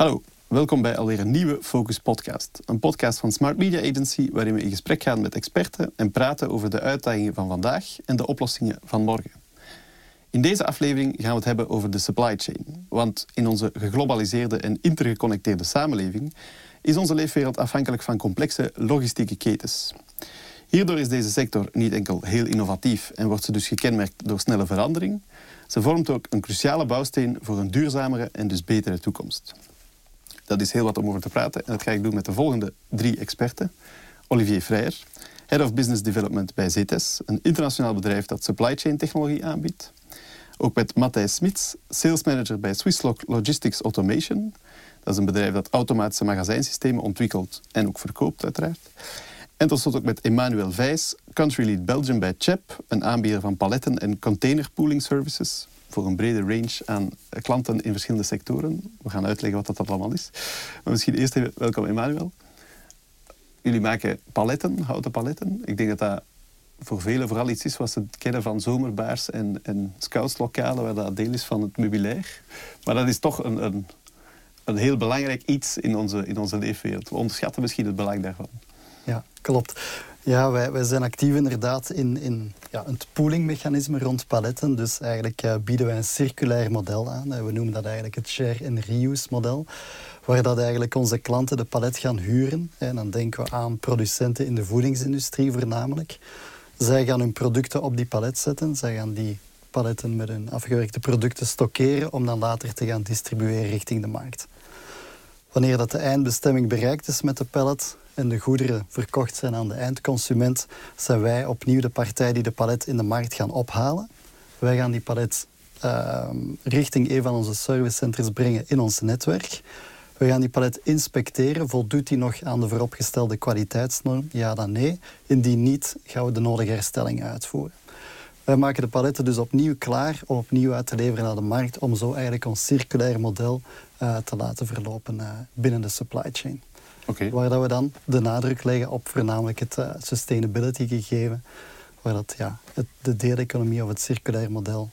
Hallo, welkom bij alweer een nieuwe Focus Podcast. Een podcast van Smart Media Agency waarin we in gesprek gaan met experten en praten over de uitdagingen van vandaag en de oplossingen van morgen. In deze aflevering gaan we het hebben over de supply chain. Want in onze geglobaliseerde en intergeconnecteerde samenleving is onze leefwereld afhankelijk van complexe logistieke ketens. Hierdoor is deze sector niet enkel heel innovatief en wordt ze dus gekenmerkt door snelle verandering. Ze vormt ook een cruciale bouwsteen voor een duurzamere en dus betere toekomst. Dat is heel wat om over te praten en dat ga ik doen met de volgende drie experten. Olivier Freyer, Head of Business Development bij ZETES, een internationaal bedrijf dat supply chain technologie aanbiedt. Ook met Matthijs Smits, Sales Manager bij Swisslog Logistics Automation. Dat is een bedrijf dat automatische magazijnsystemen ontwikkelt en ook verkoopt, uiteraard. En tot slot ook met Emmanuel Vijs, Country Lead Belgium bij CHEP, een aanbieder van paletten en containerpooling services voor een brede range aan klanten in verschillende sectoren. We gaan uitleggen wat dat allemaal is. Maar misschien eerst even welkom Emmanuel. Jullie maken paletten, houten paletten. Ik denk dat dat voor velen vooral iets is wat ze kennen van zomerbaars en, en scoutslokalen, waar dat deel is van het meubilair. Maar dat is toch een, een, een heel belangrijk iets in onze, in onze leefwereld. We onderschatten misschien het belang daarvan. Ja, klopt. Ja, wij, zijn actief inderdaad in, in ja, het poolingmechanisme rond paletten. Dus eigenlijk uh, bieden wij een circulair model aan. We noemen dat eigenlijk het share and reuse model. Waar dat eigenlijk onze klanten de palet gaan huren. En dan denken we aan producenten in de voedingsindustrie voornamelijk. Zij gaan hun producten op die palet zetten. Zij gaan die paletten met hun afgewerkte producten stockeren om dan later te gaan distribueren richting de markt. Wanneer dat de eindbestemming bereikt is met de pallet en de goederen verkocht zijn aan de eindconsument, zijn wij opnieuw de partij die de palet in de markt gaan ophalen. Wij gaan die palet uh, richting een van onze servicecenters brengen in ons netwerk. We gaan die palet inspecteren. Voldoet die nog aan de vooropgestelde kwaliteitsnorm? Ja dan nee. Indien niet, gaan we de nodige herstellingen uitvoeren. Wij maken de paletten dus opnieuw klaar om opnieuw uit te leveren naar de markt, om zo eigenlijk ons circulair model uh, te laten verlopen uh, binnen de supply chain. Okay. Waar dat we dan de nadruk leggen op voornamelijk het uh, sustainability gegeven, waar dat, ja, het, de deeleconomie of het circulair model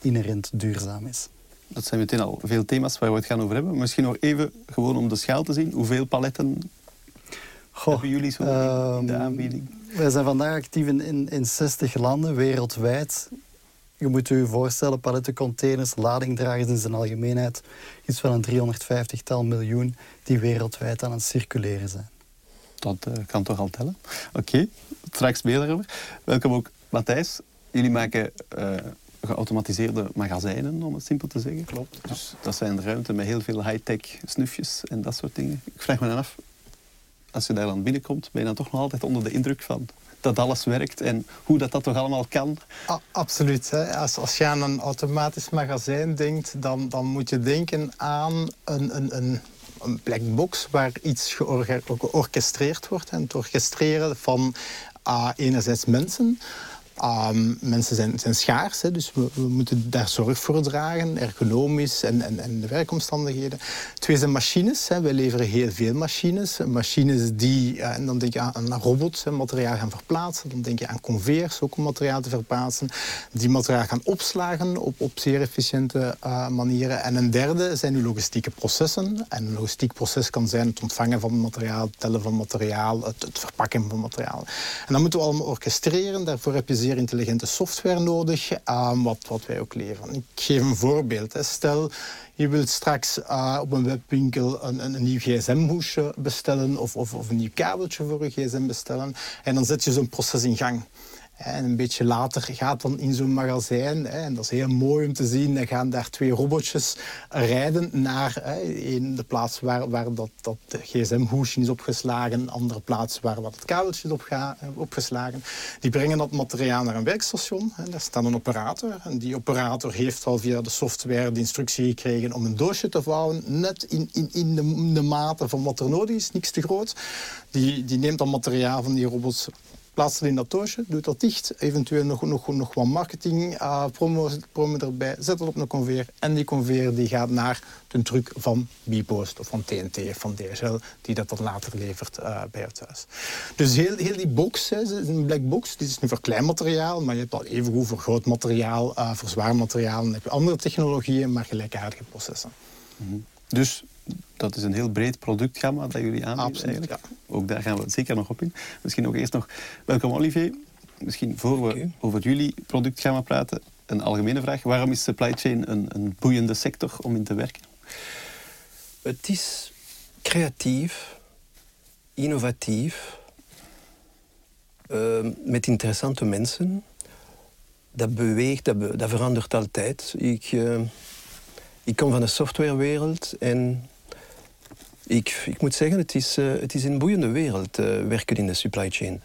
inherent duurzaam is. Dat zijn meteen al veel thema's waar we het gaan over hebben. Misschien nog even gewoon om de schaal te zien. Hoeveel paletten Goh, hebben jullie zo in de ehm, aanbieding? Wij zijn vandaag actief in, in 60 landen wereldwijd. Je moet je voorstellen, palettencontainers, ladingdragers in zijn algemeenheid, iets van een 350-tal miljoen die wereldwijd aan het circuleren zijn. Dat uh, kan toch al tellen. Oké, okay. straks meer daarover. Welkom ook Matthijs. Jullie maken uh, geautomatiseerde magazijnen, om het simpel te zeggen. Klopt. Dus dat zijn ruimte met heel veel high-tech snufjes en dat soort dingen. Ik vraag me dan af, als je daar dan binnenkomt, ben je dan toch nog altijd onder de indruk van dat alles werkt en hoe dat, dat toch allemaal kan? absoluut. Hè. Als, als je aan een automatisch magazijn denkt, dan, dan moet je denken aan een, een, een, een black box waar iets georchestreerd wordt. En het orchestreren van uh, enerzijds mensen, Um, mensen zijn, zijn schaars, hè, dus we, moeten daar zorg voor dragen, ergonomisch en, en, en de werkomstandigheden. Twee zijn machines. Hè. Wij leveren heel veel machines. Machines die, en dan denk je aan, robots, hè, materiaal gaan verplaatsen. Dan denk je aan conveyors, ook om materiaal te verplaatsen. Die materiaal gaan opslagen op, op zeer efficiënte uh, manieren. En een derde zijn uw logistieke processen. En een logistiek proces kan zijn het ontvangen van materiaal, het tellen van materiaal, het, het verpakken van materiaal. En dan moeten we allemaal orchestreren. Daarvoor heb je zeer intelligente software nodig, uh, wat, wat wij ook leveren. Ik geef een voorbeeld. Hè. Stel, je wilt straks uh, op een webwinkel een, een, een nieuw gsm-hoesje bestellen of, of, of, een nieuw kabeltje voor je gsm bestellen. En dan zet je zo'n proces in gang. En een beetje later gaat dan in zo'n magazijn, en dat is heel mooi om te zien, dan gaan daar twee robotjes rijden naar in de plaats waar, waar dat, dat gsm-hoesje is opgeslagen, een andere plaats waar wat het kabeltje is opga, opgeslagen. Die brengen dat materiaal naar een werkstation daar staat een operator. En die operator heeft al via de software de instructie gekregen om een doosje te vouwen, net in, in, in de, mate van wat er nodig is, niks te groot. Die, die neemt dan materiaal van die robots plaats het in dat doosje, doet dat dicht. Eventueel nog, nog, nog wat marketing, uh, promo, promo erbij, zet het op een conveyor. En die conveyor die gaat naar de truck van Bpost of van TNT of van DHL, die dat dan later levert uh, bij het huis. Dus heel, heel die box, hè, een black box, dit is nu voor klein materiaal, maar je hebt al evengoed voor groot materiaal, uh, voor zwaar materiaal. Dan heb je andere technologieën, maar gelijkaardige processen. -hmm. Dus dat is een heel breed productgamma dat jullie aanbieden Absoluut, eigenlijk. Ook daar gaan we zeker nog op in. Misschien ook eerst nog, welkom Olivier. Misschien voor we over jullie productgamma praten, een algemene vraag. Waarom is supply chain een, een boeiende sector om in te werken? Het is creatief, innovatief, eh, met interessante mensen. Dat beweegt, dat, be- dat verandert altijd. Ik, eh, ik kom van de softwarewereld en ik, ik moet zeggen, het is, eh, het is een boeiende wereld eh, werken in de supply chain.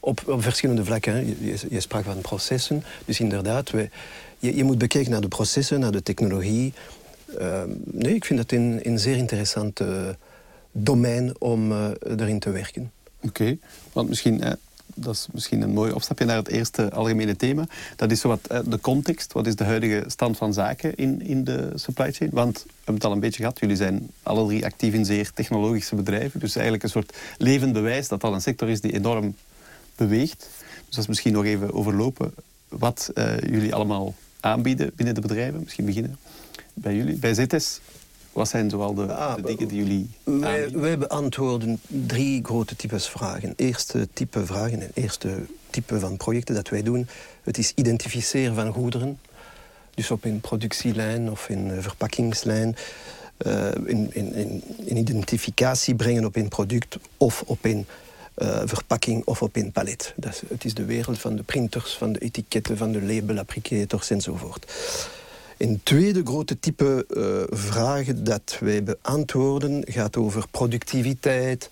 Op, op verschillende vlakken. Je, je, sprak van processen. Dus inderdaad, we, je, je moet bekijken naar de processen, naar de technologie. Eh, nee, ik vind dat een, een zeer interessant eh, domein om erin te werken. Oké, want misschien, dat is misschien een mooi opstapje naar het eerste algemene thema. Dat is zowat eh, de context. Wat is de huidige stand van zaken in, in de supply chain? Want we hebben het al een beetje gehad. Jullie zijn alle drie actief in zeer technologische bedrijven. Dus eigenlijk een soort levend bewijs dat dat een sector is die enorm beweegt. Dus dat is misschien nog even overlopen wat eh, jullie allemaal aanbieden binnen de bedrijven. Misschien beginnen bij jullie. Bij ZS, wat zijn zoal de, Ah, de dingen die jullie Wij, wij beantwoorden drie grote types vragen. Eerste type vragen en eerste type van projecten dat wij doen, het is identificeren van goederen. Dus op een productielijn of een verpakkingslijn. eh, in, in, in, in identificatie brengen op een product of op een eh, verpakking of op een palet. Dat is, het is de wereld van de printers, van de etiketten, van de label applicators enzovoort. Een tweede grote type eh, vragen dat wij beantwoorden gaat over productiviteit,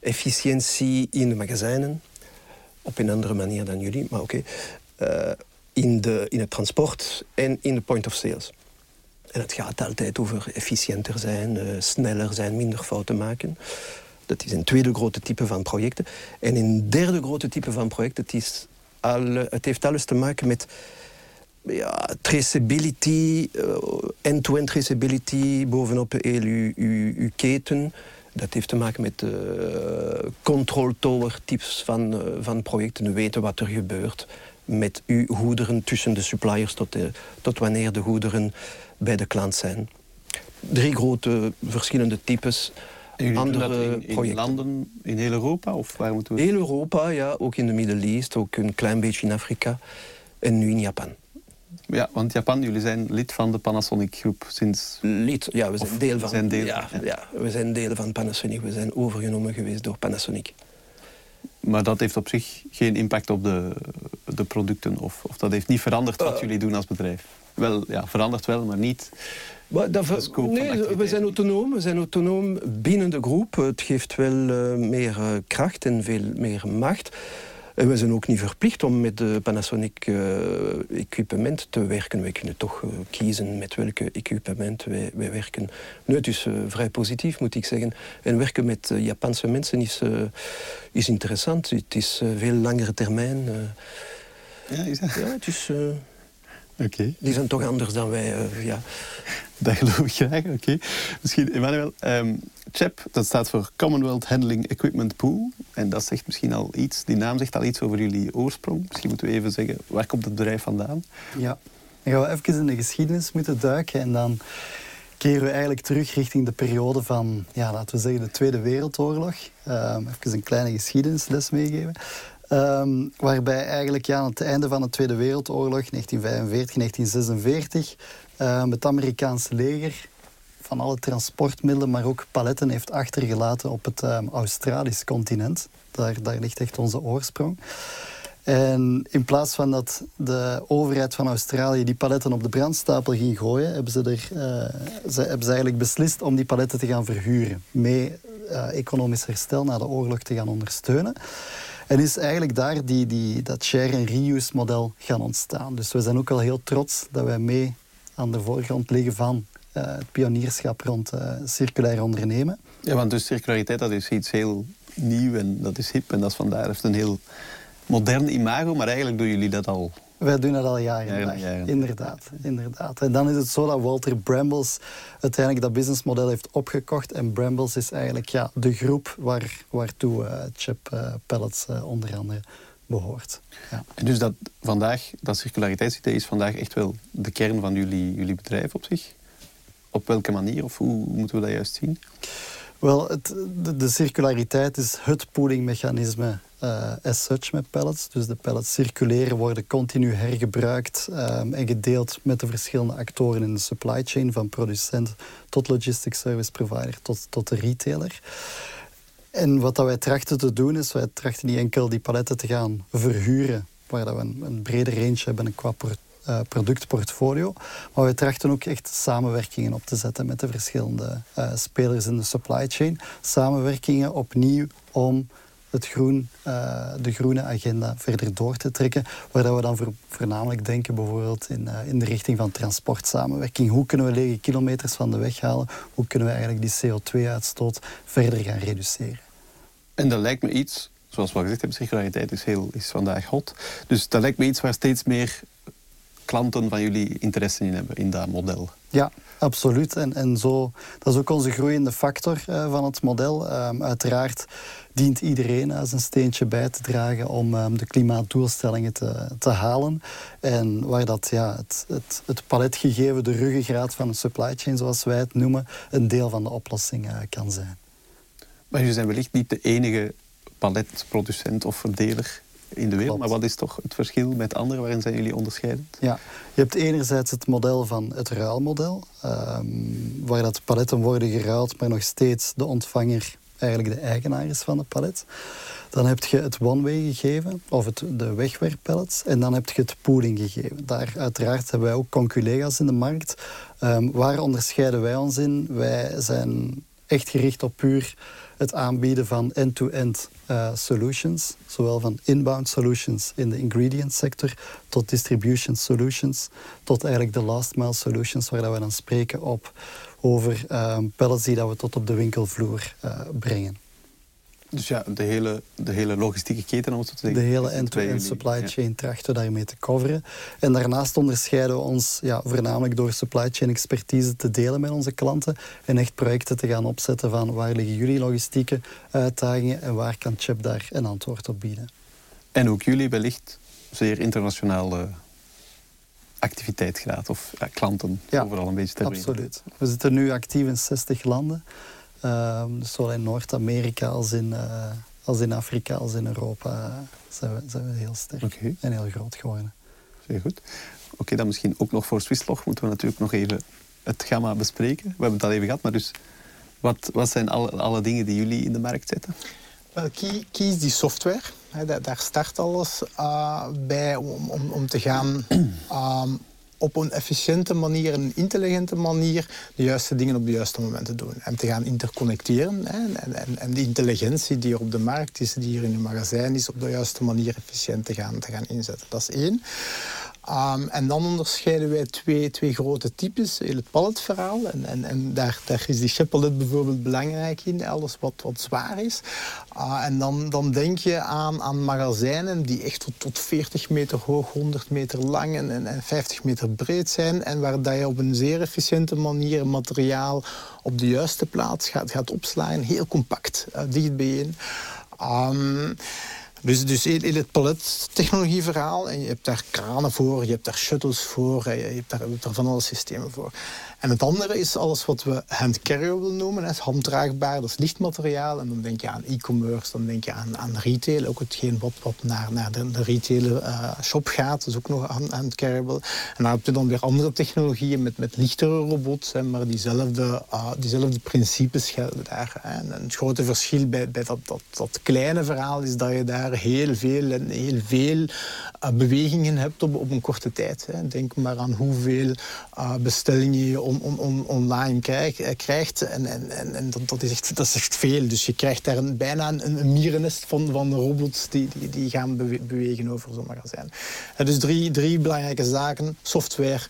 efficiëntie in de magazijnen. Op een andere manier dan jullie, maar oké. Eh, in, de, in het transport en in de point of sales. En het gaat altijd over efficiënter zijn, eh, sneller zijn, minder fouten maken. Dat is een tweede grote type van projecten. En een derde grote type van projecten, het, is alle, het heeft alles te maken met ja, traceability, eh, end-to-end traceability bovenop heel uw, uw, uw keten. Dat heeft te maken met uh, control tower types van, uh, van projecten. Weten wat er gebeurt met uw goederen tussen de suppliers tot, de, tot wanneer de goederen bij de klant zijn. Drie grote verschillende types. En andere in, in projecten. landen in heel Europa? Of waar moeten we... Heel Europa, ja, ook in de Middle East, ook een klein beetje in Afrika en nu in Japan. Ja, want Japan, jullie zijn lid van de Panasonic groep sinds... Lid, ja, we zijn deel van. zijn deel, ja, ja. ja, we zijn deel van Panasonic. We zijn overgenomen geweest door Panasonic. Maar dat heeft op zich geen impact op de, de producten? Of, of dat heeft niet veranderd wat Eh. jullie doen als bedrijf? Wel, ja, verandert wel, maar niet... Maar dat ver- nee, we zijn autonoom. We zijn autonoom binnen de groep. Het geeft wel eh, meer eh, kracht en veel meer macht. En we zijn ook niet verplicht om met de Panasonic eh, equipement te werken. We kunnen toch eh, kiezen met welke equipement wij, wij werken. Nee, het is eh, vrij positief, moet ik zeggen. En werken met Japanse mensen is, is interessant. Het is veel langere termijn. Ja, is dat? ja, het is, Oké, die zijn toch anders dan wij. eh, ja. dat geloof ik graag. Oké. Misschien, Emmanuel, ehm, CHEP, dat staat voor Commonwealth Handling Equipment Pool. En dat zegt misschien al iets, die naam zegt al iets over jullie oorsprong. Misschien moeten we even zeggen, waar komt het bedrijf vandaan? Ja, dan gaan we even in de geschiedenis moeten duiken en dan keren we eigenlijk terug richting de periode van, ja, laten we zeggen, de Tweede Wereldoorlog. Ehm, even een kleine geschiedenisles meegeven. Ehm, waarbij eigenlijk ja, aan het einde van de Tweede Wereldoorlog, 1945, 1946, ehm, het Amerikaanse leger van alle transportmiddelen, maar ook paletten heeft achtergelaten op het ehm, Australisch continent. Daar, daar ligt echt onze oorsprong. En in plaats van dat de overheid van Australië die paletten op de brandstapel ging gooien, hebben ze, er, eh, ze, hebben ze eigenlijk beslist om die paletten te gaan verhuren. Mee eh, economisch herstel na de oorlog te gaan ondersteunen. En is eigenlijk daar die, die, dat share- en reuse-model gaan ontstaan. Dus we zijn ook wel heel trots dat wij mee aan de voorgrond liggen van eh, het pionierschap rond eh, circulair ondernemen. Ja, want dus circulariteit dat is iets heel nieuw en dat is hip en dat is vandaar heeft een heel modern imago, maar eigenlijk doen jullie dat al. Wij doen dat al jaren. Inderdaad, inderdaad. En dan is het zo dat Walter Brambles uiteindelijk dat businessmodel heeft opgekocht. En Brambles is eigenlijk ja, de groep waar, waartoe eh, Chip eh, Pellets eh, onder andere behoort. Ja. En dus dat vandaag, dat circulariteitsidee is vandaag echt wel de kern van jullie, jullie bedrijf op zich? op welke manier of hoe moeten we dat juist zien? Wel, de, circulariteit is het poolingmechanisme uh, as such met pallets. Dus de pallets circuleren, worden continu hergebruikt um, en gedeeld met de verschillende actoren in de supply chain, van producent tot logistic service provider tot, tot de retailer. En wat dat wij trachten te doen is, wij trachten niet enkel die paletten te gaan verhuren, waar dat we een, een brede range hebben qua uh, productportfolio. Maar wij trachten ook echt samenwerkingen op te zetten met de verschillende uh, spelers in de supply chain. Samenwerkingen opnieuw om het groen, uh, de groene agenda verder door te trekken. Waar we dan voor, voornamelijk denken bijvoorbeeld in, in de richting van transportsamenwerking. Hoe kunnen we lege kilometers van de weg halen? Hoe kunnen we eigenlijk die CO2-uitstoot verder gaan reduceren? En dat lijkt me iets, zoals we al gezegd hebben, circulariteit is, heel, is vandaag hot. Dus dat lijkt me iets waar steeds meer klanten van jullie interesse in hebben, in dat model. Ja, absoluut. En, en zo, dat is ook onze groeiende factor uh, van het model. Um, uiteraard dient iedereen uh, zijn steentje bij te dragen om um, de klimaatdoelstellingen te, te halen. En waar dat ja, het, het, het paletgegeven, de ruggengraat van de supply chain, zoals wij het noemen, een deel van de oplossing uh, kan zijn. Maar jullie zijn wellicht niet de enige paletproducent of verdeler in de wereld. Maar wat is toch het verschil met anderen? Waarin zijn jullie onderscheidend? Ja, je hebt enerzijds het model van het ruilmodel, um, waar dat paletten worden geruild, maar nog steeds de ontvanger eigenlijk de eigenaar is van het palet. Dan heb je het one-way gegeven, of het, de wegwerppellets. En dan heb je het pooling gegeven. Daar uiteraard hebben wij ook conculega's in de markt. Um, waar onderscheiden wij ons in? Wij zijn echt gericht op puur het aanbieden van end-to-end uh, solutions, zowel van inbound solutions in de ingredient sector tot distribution solutions, tot eigenlijk de last mile solutions, waar we dan spreken op over um, pallets die dat we tot op de winkelvloer uh, brengen. Dus ja, de hele, de hele logistieke keten, om het zo te zeggen. De hele end-to-end supply chain ja. trachten we daarmee te coveren. En daarnaast onderscheiden we ons ja, voornamelijk door supply chain expertise te delen met onze klanten en echt projecten te gaan opzetten van waar liggen jullie logistieke uitdagingen en waar kan Chip daar een antwoord op bieden. En ook jullie wellicht zeer internationale activiteitsgraad of ja, klanten ja, overal een beetje te Absoluut. We zitten nu actief in 60 landen. Um, dus zowel in Noord-Amerika als in, uh, als in Afrika als in Europa zijn, we, zijn we heel sterk okay. en heel groot geworden. Zeer goed. Oké, okay, dan misschien ook nog voor Swisslog moeten we natuurlijk nog even het gamma bespreken. We hebben het al even gehad, maar dus wat, wat zijn alle, alle dingen die jullie in de markt zetten? Wel, Key, Key is die software. daar start alles uh, bij om, om, om te gaan um, op een efficiënte manier, een intelligente manier, de juiste dingen op de juiste momenten doen. En te gaan interconnecteren. Hè, en, en, de intelligentie die er op de markt is, die hier in je magazijn is, op de juiste manier efficiënt te gaan, te gaan inzetten. Dat is één. Um, en dan onderscheiden wij twee, twee grote types. Het palletverhaal. En, en, en daar, daar is die chippalet bijvoorbeeld belangrijk in. Alles wat, wat zwaar is. Uh, en dan, dan denk je aan, aan magazijnen die echt tot, tot 40 meter hoog, 100 meter lang en, en, en 50 meter breed zijn. En waar dat je op een zeer efficiënte manier materiaal op de juiste plaats gaat, gaat opslaan. Heel compact, uh, dicht bijeen. Um, dus, dus in het palettechnologieverhaal, en je hebt daar kranen voor, je hebt daar shuttles voor, je hebt daar, daar van alle systemen voor. En het andere is alles wat we hand carryable noemen, hè, handdraagbaar, dat is lichtmateriaal. En dan denk je aan e-commerce, dan denk je aan, aan retail, ook hetgeen wat, wat naar, naar de, de retail uh, shop gaat, dat is ook nog hand carryable. En dan heb je dan weer andere technologieën met, met lichtere robots, maar diezelfde, uh, diezelfde principes gelden daar. En het grote verschil bij, bij dat, dat, dat kleine verhaal is dat je daar heel veel en heel veel uh, bewegingen hebt op, op een korte tijd. Hè. Denk maar aan hoeveel bestellingen je on, on, on, online eh, krijgt. En, en, en dat, dat, is echt, dat is echt veel. Dus je krijgt daar een, bijna een, een mierennest van, van robots die, die, die gaan bewegen over zo'n magazijn. Dus drie, drie belangrijke zaken. Software,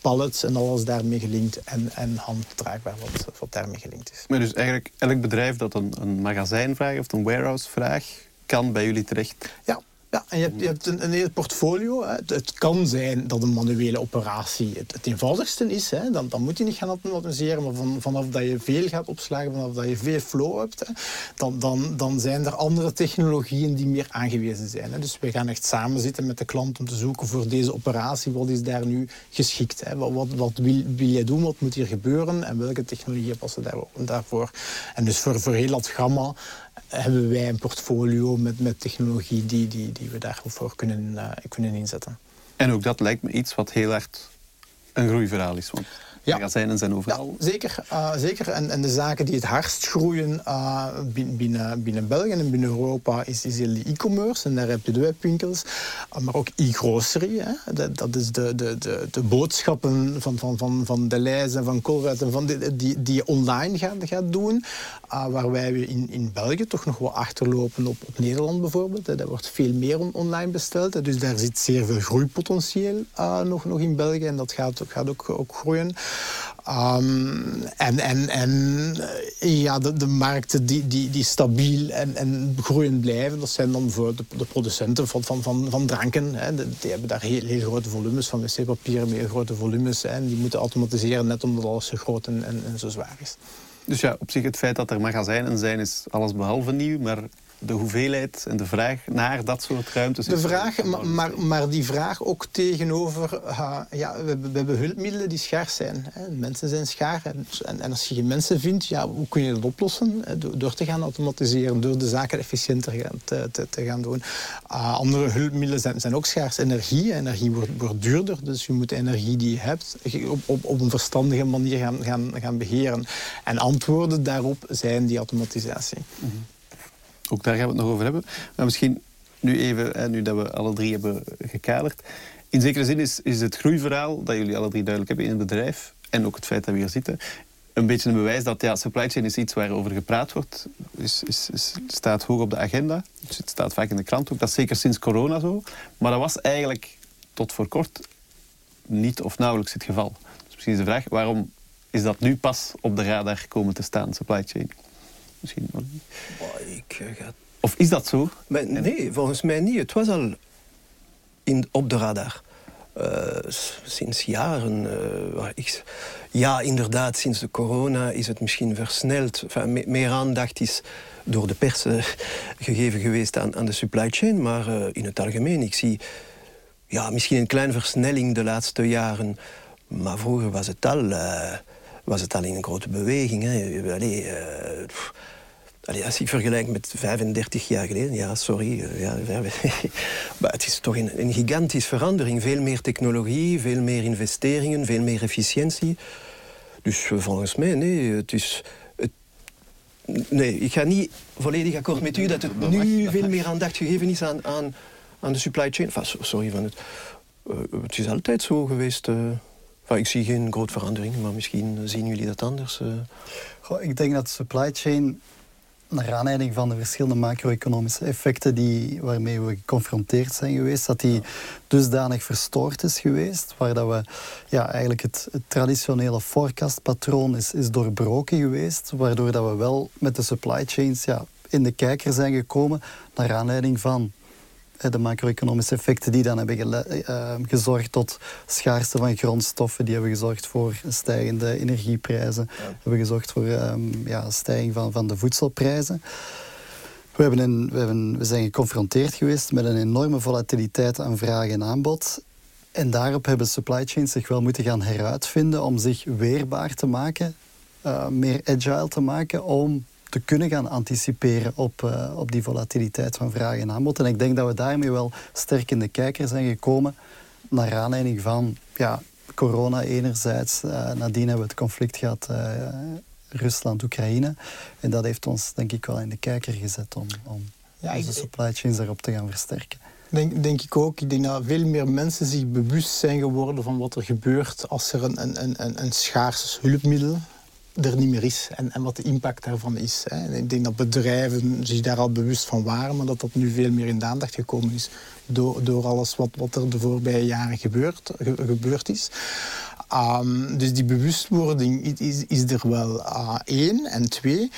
pallets en alles daarmee gelinkt. En, en handdraagbaar wat, wat daarmee gelinkt is. Maar dus eigenlijk elk bedrijf dat een, een magazijn vraagt of een warehouse vraagt, kan bij jullie terecht? Ja. Ja, en je hebt, je hebt een, een portfolio. Het, het kan zijn dat een manuele operatie het, het eenvoudigste is. Hè. Dan, dan moet je niet gaan automatiseren. Maar van, vanaf dat je veel gaat opslagen, vanaf dat je veel flow hebt, dan, dan, dan zijn er andere technologieën die meer aangewezen zijn. Hè. Dus we gaan echt samen zitten met de klant om te zoeken voor deze operatie. Wat is daar nu geschikt? Hè. Wat, wat, wil, wil je doen? Wat moet hier gebeuren? En welke technologieën passen daar, daarvoor? En dus voor, voor heel dat gamma hebben wij een portfolio met, met technologie die, die, die we daarvoor kunnen, uh, kunnen inzetten. En ook dat lijkt me iets wat heel erg een groeiverhaal is. Want. Magazijnen zijn overal. Ja, zeker. Uh, zeker. En, en, de zaken die het hardst groeien uh, binnen, binnen België en binnen Europa is, is de e-commerce. En daar heb je de webwinkels. Uh, maar ook e-grocery. Dat, dat, is de, de, de, de boodschappen van, van, van, van de lijzen, van Colruyt en van die, die, die je online gaat, gaat doen. waarbij we in, in België toch nog wel achterlopen op, op Nederland bijvoorbeeld. Daar wordt veel meer on, online besteld. Dus daar zit zeer veel groeipotentieel nog, nog in België. En dat gaat, gaat ook, ook groeien. Um, en en, en eh, ja, de, markten die, die, die stabiel en, en groeiend blijven, dat zijn dan voor de, producenten van, van, van, van dranken. Hè. Die hebben daar heel, grote volumes van wc-papier, meer grote volumes. En die moeten automatiseren net omdat alles zo groot en, en, en zo zwaar is. Dus ja, op zich het feit dat er magazijnen zijn is alles behalve nieuw, maar de hoeveelheid en de vraag naar dat soort ruimtes. De vraag, maar, maar, die vraag ook tegenover... Uh, ja, we, we, hebben hulpmiddelen die schaars zijn. Hè. Mensen zijn schaar. En, en, als je geen mensen vindt, ja, hoe kun je dat oplossen? Door, door, te gaan automatiseren, door de zaken efficiënter gaan, te, te, te, gaan doen. Uh, andere hulpmiddelen zijn, zijn ook schaars. Energie, energie wordt, wordt, duurder. Dus je moet de energie die je hebt op, op, op een verstandige manier gaan, gaan, gaan beheren. En antwoorden daarop zijn die automatisatie. Mm -hmm. Ook daar gaan we het nog over hebben. Maar misschien nu even, nu dat we alle drie hebben gekaderd. In zekere zin is, is het groeiverhaal dat jullie alle drie duidelijk hebben in het bedrijf en ook het feit dat we hier zitten, een beetje een bewijs dat ja, supply chain is iets waarover gepraat wordt. Is, is, staat hoog op de agenda. Het staat vaak in de krant ook. Dat is zeker sinds corona zo. Maar dat was eigenlijk tot voor kort niet of nauwelijks het geval. Dus misschien is de vraag, waarom is dat nu pas op de radar komen te staan, supply chain? Misschien. ik, eh, ga... Of is dat zo? Maar, nee, volgens mij niet. Het was al in, op de radar. Uh, sinds jaren. Uh, ik, ja, inderdaad, sinds de corona is het misschien versneld. Enfin, me, meer aandacht is door de pers uh, gegeven geweest aan, aan, de supply chain. Maar in het algemeen, ik zie ja, misschien een kleine versnelling de laatste jaren. Maar vroeger was het al, was het al in een grote beweging. Hè. Allee, Allee, als ik vergelijk met 35 jaar geleden, ja, sorry. Eh, ja, maar het is toch een, een gigantische verandering. Veel meer technologie, veel meer investeringen, veel meer efficiëntie. Dus eh, volgens mij, nee, het is... nee, ik ga niet volledig akkoord met u dat het nu veel meer aandacht gegeven is aan, aan, aan de supply chain. Sorry, van het, uh, het is altijd zo geweest. Uh, ik zie geen grote verandering, maar misschien zien jullie dat anders. Goh, ik denk dat supply chain naar aanleiding van de verschillende macro-economische effecten die, waarmee we geconfronteerd zijn geweest, dat die dusdanig verstoord is geweest, waar dat we ja, eigenlijk het, traditionele forecastpatroon is, is doorbroken geweest, waardoor dat we wel met de supply chains ja, in de kijker zijn gekomen naar aanleiding van de macro-economische effecten die dan hebben uh, gezorgd tot schaarste van grondstoffen, die hebben gezorgd voor stijgende energieprijzen, ja. hebben gezorgd voor um, ja, stijging van, van de voedselprijzen. We, hebben een, we, hebben, we zijn geconfronteerd geweest met een enorme volatiliteit aan vraag en aanbod. En daarop hebben supply chains zich wel moeten gaan heruitvinden om zich weerbaar te maken, uh, meer agile te maken, om te kunnen gaan anticiperen op, uh, op die volatiliteit van vraag en aanbod. En ik denk dat we daarmee wel sterk in de kijker zijn gekomen naar aanleiding van ja, corona enerzijds. Uh, nadien hebben we het conflict gehad uh, Rusland-Oekraïne. En dat heeft ons denk ik wel in de kijker gezet om, om ja, onze supply chains daarop te gaan versterken. Denk, denk ik ook. Ik denk dat veel meer mensen zich bewust zijn geworden van wat er gebeurt als er een, een, een, een schaars hulpmiddel er niet meer is en, en wat de impact daarvan is. Hè. Ik denk dat bedrijven zich daar al bewust van waren, maar dat dat nu veel meer in de aandacht gekomen is door, door alles wat, wat er de voorbije jaren gebeurd, ge, gebeurd is. Um, dus die bewustwording is, is er wel uh, één. En twee,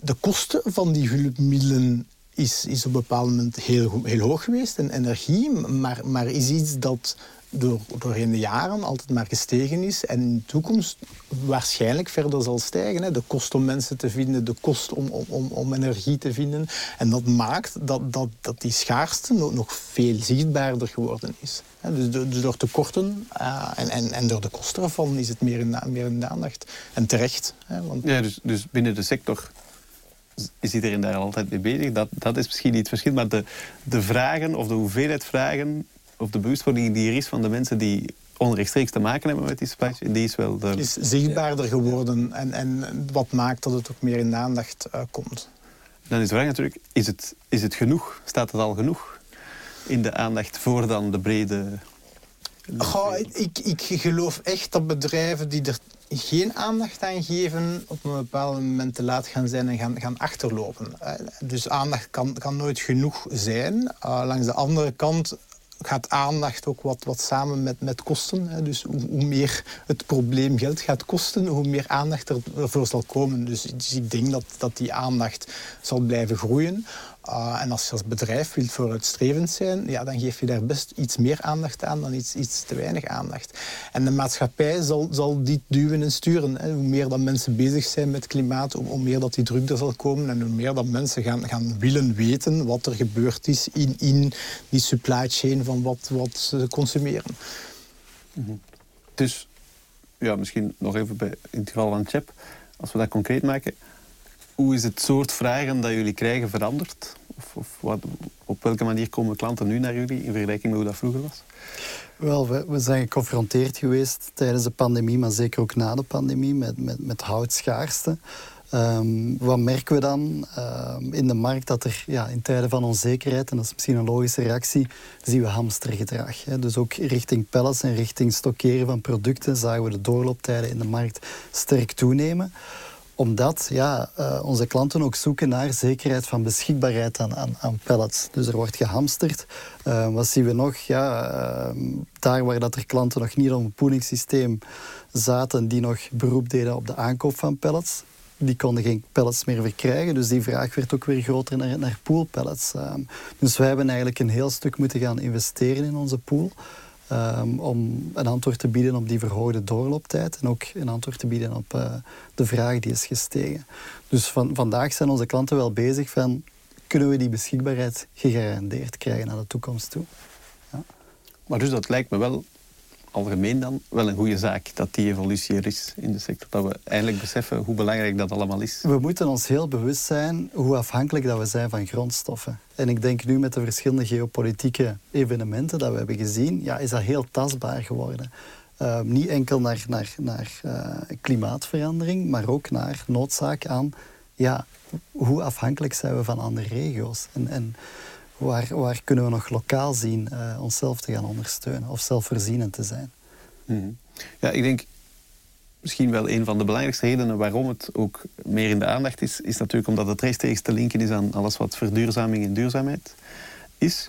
de kosten van die hulpmiddelen is, is op een bepaald moment heel, heel hoog geweest en energie, maar, maar is iets dat door, doorheen de jaren altijd maar gestegen is en in de toekomst waarschijnlijk verder zal stijgen. Hè. De kost om mensen te vinden, de kost om, om, om energie te vinden. En dat maakt dat, dat, dat die schaarste nog, veel zichtbaarder geworden is. Dus, dus door tekorten uh, en, en, en door de kosten ervan is het meer in, meer in de aandacht. En terecht. Hè, want... Ja, dus, dus binnen de sector is iedereen daar altijd mee bezig. Dat, dat is misschien niet het verschil. Maar de, de vragen of de hoeveelheid vragen of de bewustwording die er is van de mensen die onrechtstreeks te maken hebben met die supply chain, die is wel... De... is zichtbaarder geworden en, en wat maakt dat het ook meer in de aandacht uh, komt. Dan is de vraag natuurlijk, is het, is het genoeg? Staat het al genoeg in de aandacht voor dan de brede... Goh, ik, ik geloof echt dat bedrijven die er geen aandacht aan geven, op een bepaald moment te laat gaan zijn en gaan, gaan achterlopen. Eh, dus aandacht kan, kan nooit genoeg zijn. Uh, langs de andere kant gaat aandacht ook wat, wat samen met, met kosten. Hè. Dus hoe, meer het probleem geld gaat kosten, hoe meer aandacht er, ervoor zal komen. Dus, dus ik denk dat, dat die aandacht zal blijven groeien. Uh, en als je als bedrijf wilt vooruitstrevend zijn, ja, dan geef je daar best iets meer aandacht aan dan iets, iets te weinig aandacht. En de maatschappij zal, zal dit duwen en sturen. Hè. Hoe meer dat mensen bezig zijn met klimaat, hoe, meer dat die druk er zal komen en hoe meer dat mensen gaan, gaan willen weten wat er gebeurd is in, in die supply chain van wat, wat ze consumeren. -hmm. Dus, ja, misschien nog even bij, in het geval van Chep, als we dat concreet maken hoe is het soort vragen dat jullie krijgen veranderd? Of, of wat, op welke manier komen klanten nu naar jullie in vergelijking met hoe dat vroeger was? Wel, we, zijn geconfronteerd geweest tijdens de pandemie, maar zeker ook na de pandemie, met, met, met houtschaarste. Um, wat merken we dan um, in de markt? Dat er ja, in tijden van onzekerheid, en dat is misschien een logische reactie, zien we hamstergedrag. Hè. Dus ook richting pallets en richting stockeren van producten zagen we de doorlooptijden in de markt sterk toenemen omdat ja, uh, onze klanten ook zoeken naar zekerheid van beschikbaarheid aan, aan, pallets. Dus er wordt gehamsterd. Uh, wat zien we nog? Ja, uh, daar waar dat er klanten nog niet op een poolingssysteem zaten, die nog beroep deden op de aankoop van pallets, die konden geen pallets meer verkrijgen. Dus die vraag werd ook weer groter naar, naar poolpallets. dus wij hebben eigenlijk een heel stuk moeten gaan investeren in onze pool. Um, om een antwoord te bieden op die verhoogde doorlooptijd en ook een antwoord te bieden op uh, de vraag die is gestegen. Dus van, vandaag zijn onze klanten wel bezig van kunnen we die beschikbaarheid gegarandeerd krijgen naar de toekomst toe. Ja. Maar dus dat lijkt me wel algemeen dan wel een goede zaak dat die evolutie er is in de sector. Dat we eindelijk beseffen hoe belangrijk dat allemaal is. We moeten ons heel bewust zijn hoe afhankelijk dat we zijn van grondstoffen. En ik denk nu met de verschillende geopolitieke evenementen dat we hebben gezien, ja, is dat heel tastbaar geworden. Uh, niet enkel naar, naar, naar uh, klimaatverandering, maar ook naar noodzaak aan ja, hoe afhankelijk zijn we van andere regio's. En, en waar, waar kunnen we nog lokaal zien uh, onszelf te gaan ondersteunen of zelfvoorzienend te zijn. Mm Ja, ik denk misschien wel een van de belangrijkste redenen waarom het ook meer in de aandacht is, is natuurlijk omdat het rechtstreeks te linken is aan alles wat verduurzaming en duurzaamheid is.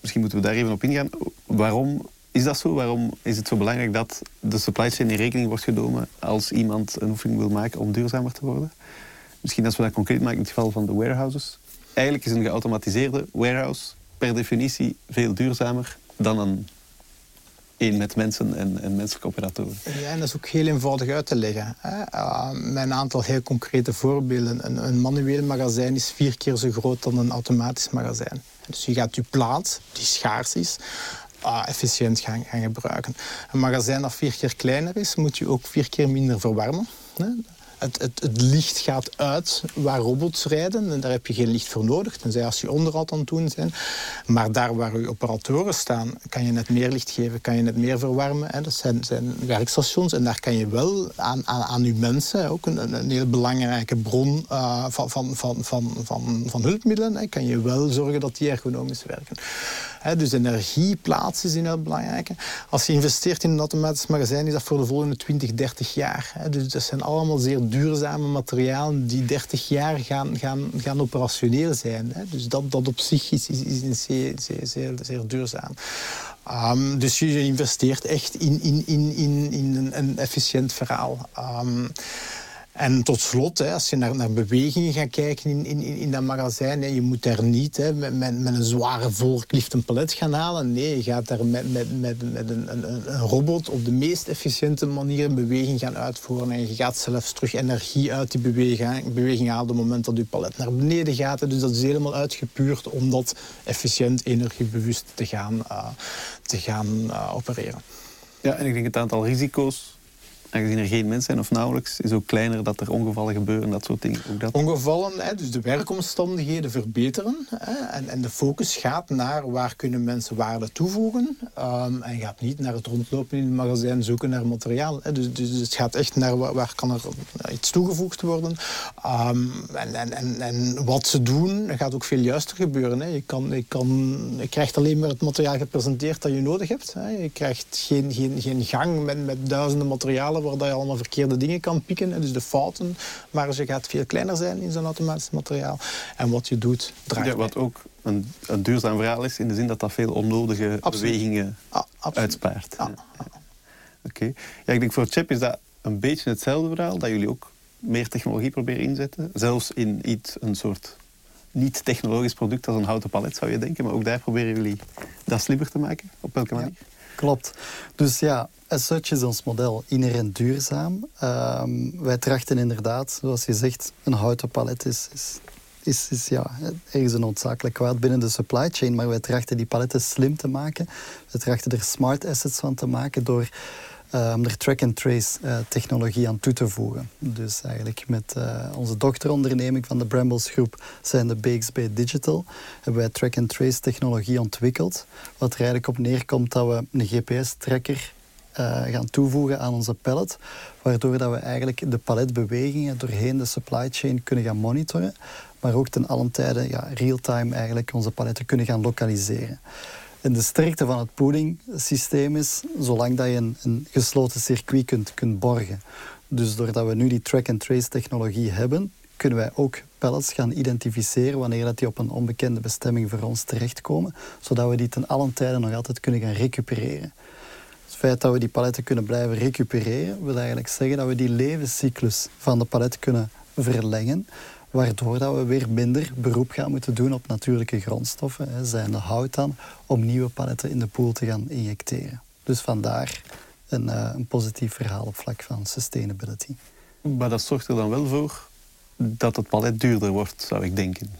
Misschien moeten we daar even op ingaan. Waarom is dat zo? Waarom is het zo belangrijk dat de supply chain in rekening wordt genomen als iemand een oefening wil maken om duurzamer te worden? Misschien als we dat concreet maken in het geval van de warehouses eigenlijk is een geautomatiseerde warehouse per definitie veel duurzamer dan een een met mensen en, en menselijke operatoren. Ja, en dat is ook heel eenvoudig uit te leggen. Hè. Uh, met een aantal heel concrete voorbeelden. Een, een, manueel magazijn is vier keer zo groot dan een automatisch magazijn. Dus je gaat je plaats, die schaars is, uh, efficiënt gaan, gaan gebruiken. Een magazijn dat vier keer kleiner is, moet je ook vier keer minder verwarmen. Hè. Het, het, het, licht gaat uit waar robots rijden. En daar heb je geen licht voor nodig, tenzij als je onderhoud aan het doen zijn. Maar daar waar je operatoren staan, kan je net meer licht geven, kan je net meer verwarmen. Hè. Dat zijn, zijn werkstations en daar kan je wel aan, aan, je mensen, ook een, een heel belangrijke bron uh, van, van, van, van, van, van hulpmiddelen, hè, kan je wel zorgen dat die ergonomisch werken. Dus energieplaats is heel belangrijk. Als je investeert in een automatisch magazijn, is dat voor de volgende 20, 30 jaar. Dus dat zijn allemaal zeer duurzame materialen die 30 jaar gaan, gaan, gaan operationeel zijn. Dus dat, dat op zich is, is, is zeer, zeer, zeer, duurzaam. Um, dus je investeert echt in, in, in, in, in een, efficiënt verhaal. Um, En tot slot, hè, als je naar, naar bewegingen gaat kijken in, in, in dat magazijn, hè, je moet daar niet hè, met, met, met een zware voorklift een palet gaan halen. Nee, je gaat daar met, met, met, met een, een, een robot op de meest efficiënte manier een beweging gaan uitvoeren. En je gaat zelfs terug energie uit die beweging, beweging halen op het moment dat je palet naar beneden gaat. Dus dat is helemaal uitgepuurd om dat efficiënt, energiebewust te gaan, uh, te gaan uh, opereren. Ja, en ik denk het aantal risico's aangezien er geen mensen zijn of nauwelijks, is ook kleiner dat er ongevallen gebeuren, dat soort dingen. Ook dat. Ongevallen, hè, dus de werkomstandigheden verbeteren. Hè, en, en, de focus gaat naar waar kunnen mensen waarde toevoegen. Um, en gaat niet naar het rondlopen in het magazijn zoeken naar materiaal. Hè. Dus, dus, het gaat echt naar waar, kan er iets toegevoegd worden. Um, en, en, en, wat ze doen, gaat ook veel juister gebeuren. Hè. Je, kan, kan, krijgt alleen maar het materiaal gepresenteerd dat je nodig hebt. Hè. Je krijgt geen, geen, geen gang met, met duizenden materialen waar je allemaal verkeerde dingen kan pikken. Dus de fouten, maar ze gaat veel kleiner zijn in zo'n automatisch materiaal. En wat je doet, draait ja, Wat ook een, een, duurzaam verhaal is, in de zin dat dat veel onnodige bewegingen ah, uitspaart. Ja. Oké. Ja, ik denk voor Chip is dat een beetje hetzelfde verhaal, dat jullie ook meer technologie proberen inzetten. Zelfs in iets, een soort niet-technologisch product als een houten palet, zou je denken. Maar ook daar proberen jullie dat slimmer te maken. Op welke manier? klopt. Dus ja, as such is ons model inherent duurzaam. Ehm, wij trachten inderdaad, zoals je zegt, een houten palet is, is, is, ja, ergens een noodzakelijk kwaad binnen de supply chain. Maar wij trachten die paletten slim te maken. We trachten er smart assets van te maken door um, er track-and-trace uh, technologie aan toe te voegen. Dus eigenlijk met uh, onze dochteronderneming van de Brambles Groep zijn de BXB Digital hebben wij track-and-trace technologie ontwikkeld. Wat er eigenlijk op neerkomt dat we een GPS-tracker gaan toevoegen aan onze pallet, waardoor dat we eigenlijk de paletbewegingen doorheen de supply chain kunnen gaan monitoren, maar ook ten allen tijde ja, real-time eigenlijk onze paletten kunnen gaan lokaliseren. En de sterkte van het pooling-systeem is, zolang dat je een, een gesloten circuit kunt, kunt borgen. Dus doordat we nu die track-and-trace technologie hebben, kunnen wij ook pallets gaan identificeren wanneer dat die op een onbekende bestemming voor ons terechtkomen, zodat we die ten allen tijde nog altijd kunnen gaan recupereren. Het feit dat we die paletten kunnen blijven recupereren, wil eigenlijk zeggen dat we die levenscyclus van de palet kunnen verlengen, waardoor dat we weer minder beroep gaan moeten doen op natuurlijke grondstoffen, hè, zijnde hout dan, om nieuwe paletten in de pool te gaan injecteren. Dus vandaar een, uh, een positief verhaal op vlak van sustainability. Maar dat zorgt er dan wel voor dat het palet duurder wordt, zou ik denken.